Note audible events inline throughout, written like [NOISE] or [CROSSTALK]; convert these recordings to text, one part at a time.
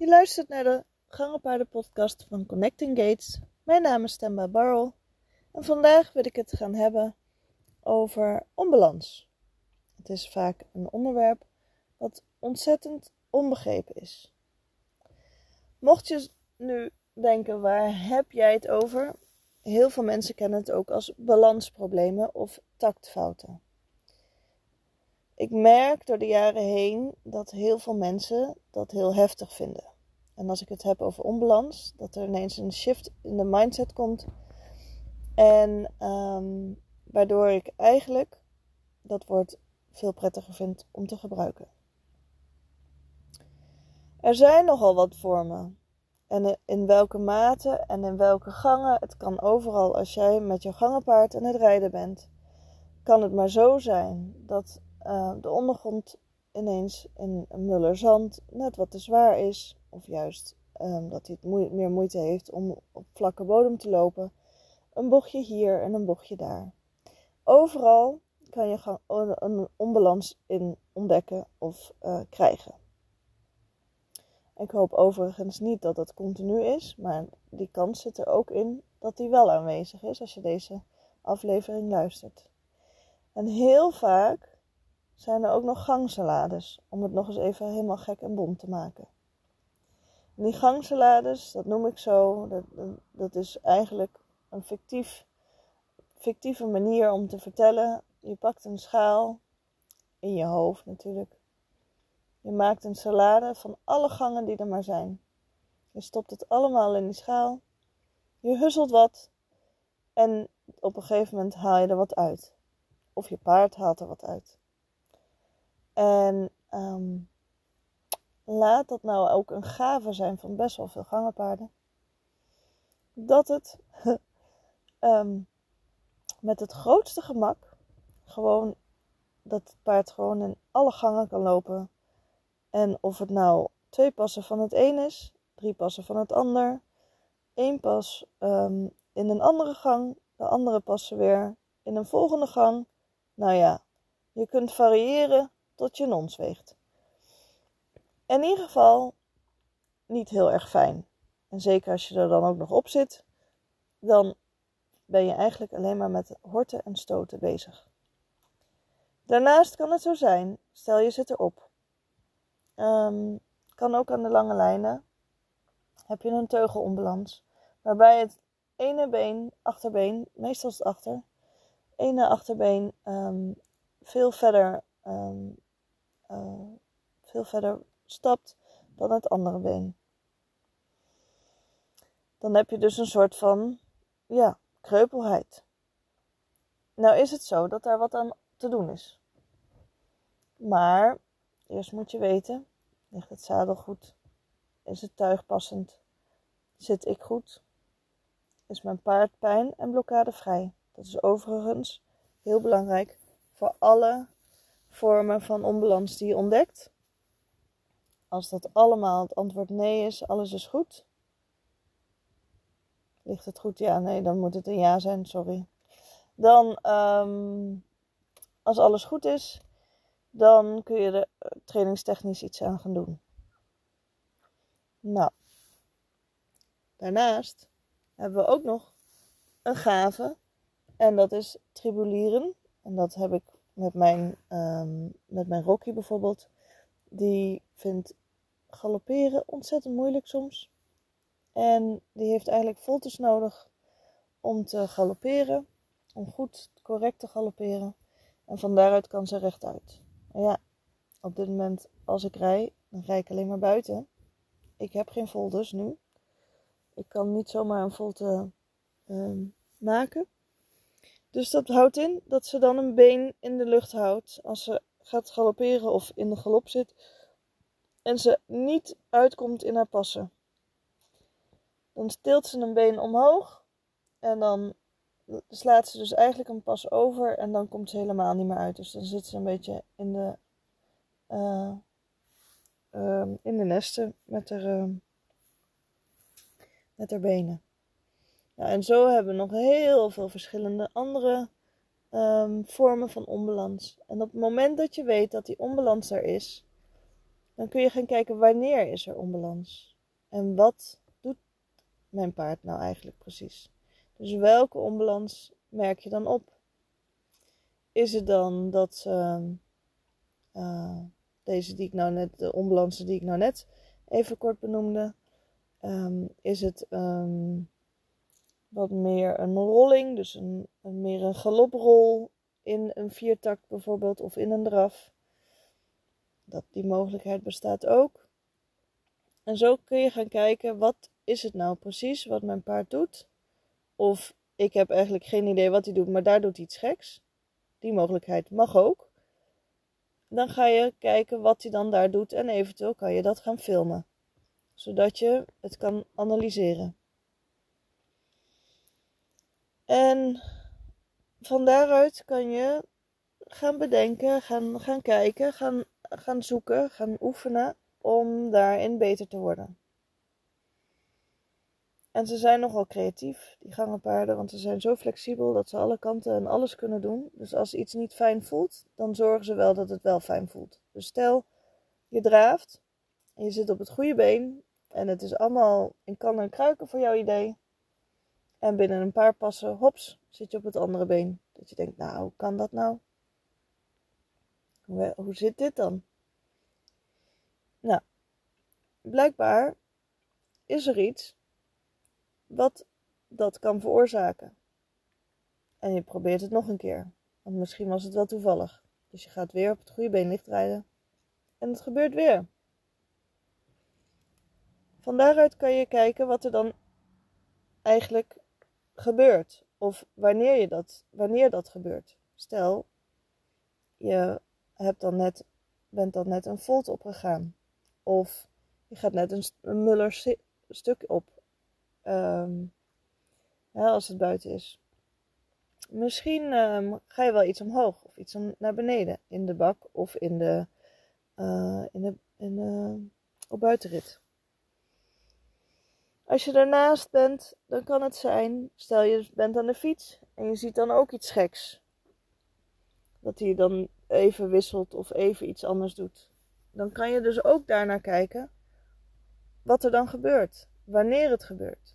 Je luistert naar de Gangenpaarden-podcast van Connecting Gates. Mijn naam is Stemba Barrel en vandaag wil ik het gaan hebben over onbalans. Het is vaak een onderwerp wat ontzettend onbegrepen is. Mocht je nu denken, waar heb jij het over? Heel veel mensen kennen het ook als balansproblemen of tactfouten. Ik merk door de jaren heen dat heel veel mensen dat heel heftig vinden. En als ik het heb over onbalans, dat er ineens een shift in de mindset komt. En um, waardoor ik eigenlijk dat woord veel prettiger vind om te gebruiken. Er zijn nogal wat vormen. En in welke mate en in welke gangen, het kan overal als jij met je gangenpaard aan het rijden bent, kan het maar zo zijn dat uh, de ondergrond ineens in een muller zand net wat te zwaar is, of juist um, dat hij het meer moeite heeft om op vlakke bodem te lopen. Een bochtje hier en een bochtje daar. Overal kan je een onbalans in ontdekken of uh, krijgen. Ik hoop overigens niet dat dat continu is, maar die kans zit er ook in dat die wel aanwezig is als je deze aflevering luistert. En heel vaak zijn er ook nog gangsalades, om het nog eens even helemaal gek en bont te maken. En die gangsalades, dat noem ik zo, dat, dat is eigenlijk een fictief, fictieve manier om te vertellen. Je pakt een schaal, in je hoofd natuurlijk. Je maakt een salade van alle gangen die er maar zijn. Je stopt het allemaal in die schaal. Je husselt wat. En op een gegeven moment haal je er wat uit. Of je paard haalt er wat uit. En um, laat dat nou ook een gave zijn van best wel veel gangenpaarden. Dat het um, [LAUGHS] met het grootste gemak gewoon dat het paard gewoon in alle gangen kan lopen. En of het nou twee passen van het een is, drie passen van het ander, één pas um, in een andere gang, de andere passen weer in een volgende gang. Nou ja, je kunt variëren tot je nons weegt. In ieder geval niet heel erg fijn. En zeker als je er dan ook nog op zit, dan ben je eigenlijk alleen maar met horten en stoten bezig. Daarnaast kan het zo zijn, stel je zit erop. Um, kan ook aan de lange lijnen. Heb je een teugelonbalans, waarbij het ene been, achterbeen, meestal het achter, ene achterbeen um, veel verder um, uh, veel verder stapt dan het andere been. Dan heb je dus een soort van, ja, kreupelheid. Nou is het zo dat daar wat aan te doen is. Maar eerst moet je weten, ligt het zadel goed? Is het tuig passend? Zit ik goed? Is mijn paard pijn en blokkade vrij? Dat is overigens heel belangrijk voor alle vormen van onbalans die je ontdekt. Als dat allemaal het antwoord nee is, alles is goed. Ligt het goed? Ja, nee, dan moet het een ja zijn, sorry. Dan, um, als alles goed is, dan kun je er eh, trainingstechnisch iets aan gaan doen. Nou, daarnaast hebben we ook nog een gave. En dat is tribulieren. En dat heb ik met mijn, um, met mijn Rocky bijvoorbeeld. Die vindt galopperen ontzettend moeilijk soms. En die heeft eigenlijk voltes nodig om te galopperen. Om goed, correct te galopperen. En van daaruit kan ze rechtuit. En ja, op dit moment als ik rij, dan rij ik alleen maar buiten. Ik heb geen voltes nu. Ik kan niet zomaar een volte um, maken. Dus dat houdt in dat ze dan een been in de lucht houdt als ze gaat galopperen of in de galop zit en ze niet uitkomt in haar passen. Dan stilt ze een been omhoog en dan slaat ze dus eigenlijk een pas over en dan komt ze helemaal niet meer uit. Dus dan zit ze een beetje in de, uh, uh, in de nesten met haar, uh, met haar benen. En zo hebben we nog heel veel verschillende andere um, vormen van onbalans. En op het moment dat je weet dat die onbalans er is, Dan kun je gaan kijken wanneer is er onbalans. En wat doet mijn paard nou eigenlijk precies? Dus welke onbalans merk je dan op? Is het dan dat uh, deze die ik nou net, de onbalansen die ik nou net even kort benoemde, um, is het wat meer een rolling, dus een, meer een galoprol in een viertakt bijvoorbeeld of in een draf. Dat, die mogelijkheid bestaat ook. En zo kun je gaan kijken, wat is het nou precies wat mijn paard doet? Of ik heb eigenlijk geen idee wat hij doet, maar daar doet hij iets geks. Die mogelijkheid mag ook. Dan ga je kijken wat hij dan daar doet en eventueel kan je dat gaan filmen. Zodat je het kan analyseren. En van daaruit kan je gaan bedenken, gaan, gaan kijken, gaan, gaan zoeken, gaan oefenen om daarin beter te worden. En ze zijn nogal creatief, die gangenpaarden, want ze zijn zo flexibel dat ze alle kanten en alles kunnen doen. Dus als iets niet fijn voelt, dan zorgen ze wel dat het wel fijn voelt. Dus stel, je draaft en je zit op het goede been en het is allemaal in kan en kruiken voor jouw idee. En binnen een paar passen, hops, zit je op het andere been. Dat je denkt, nou, hoe kan dat nou? Hoe, zit dit dan? Nou, blijkbaar is er iets wat dat kan veroorzaken. En je probeert het nog een keer. Want misschien was het wel toevallig. Dus je gaat weer op het goede been licht rijden. En het gebeurt weer. Van daaruit kan je kijken wat er dan eigenlijk gebeurt. Of wanneer, je dat, wanneer dat gebeurt. Stel, je hebt dan net, bent dan net een volt opgegaan. Of je gaat net een, Muller stuk op Um, als het buiten is. Misschien um, ga je wel iets omhoog of iets naar beneden in de bak of in de, uh, in de, in de, op buitenrit. Als je daarnaast bent, dan kan het zijn, stel je bent aan de fiets en je ziet dan ook iets geks. Dat hij dan even wisselt of even iets anders doet. Dan kan je dus ook daarnaar kijken wat er dan gebeurt wanneer het gebeurt.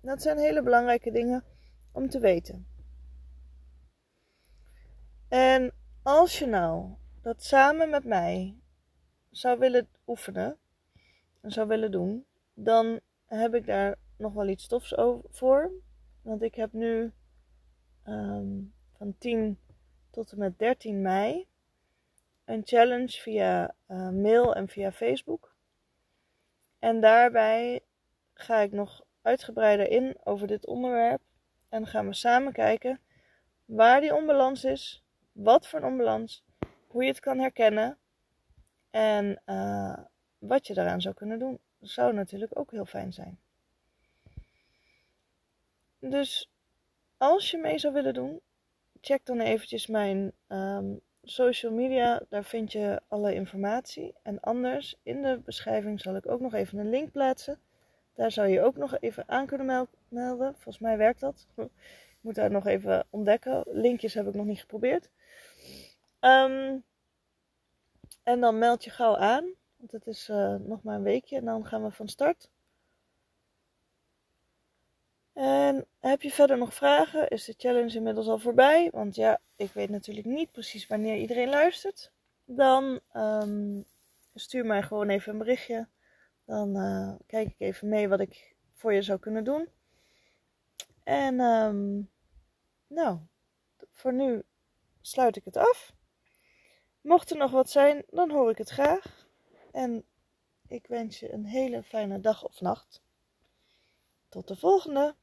Dat zijn hele belangrijke dingen om te weten. En als je nou dat samen met mij zou willen oefenen en zou willen doen, dan heb ik daar nog wel iets stofs voor. Want ik heb nu um, van 10 tot en met 13 mei een challenge via uh, mail en via Facebook. En daarbij ga ik nog uitgebreider in over dit onderwerp. En gaan we samen kijken waar die onbalans is, wat voor een onbalans, hoe je het kan herkennen en uh, wat je daaraan zou kunnen doen. Zou natuurlijk ook heel fijn zijn. Dus als je mee zou willen doen, check dan eventjes mijn um, social media. Daar vind je alle informatie. En anders in de beschrijving zal ik ook nog even een link plaatsen daar zou je ook nog even aan kunnen melden. Volgens mij werkt dat. [LAUGHS] Ik moet daar nog even ontdekken. Linkjes heb ik nog niet geprobeerd. Ehm, en dan meld je gauw aan. Want het is uh, nog maar een weekje en dan gaan we van start. En heb je verder nog vragen? Is de challenge inmiddels al voorbij? Want ja, ik weet natuurlijk niet precies wanneer iedereen luistert. Dan um, stuur mij gewoon even een berichtje. Dan uh, kijk ik even mee wat ik voor je zou kunnen doen. En um, nou, voor nu sluit ik het af. Mocht er nog wat zijn, dan hoor ik het graag. En ik wens je een hele fijne dag of nacht. Tot de volgende!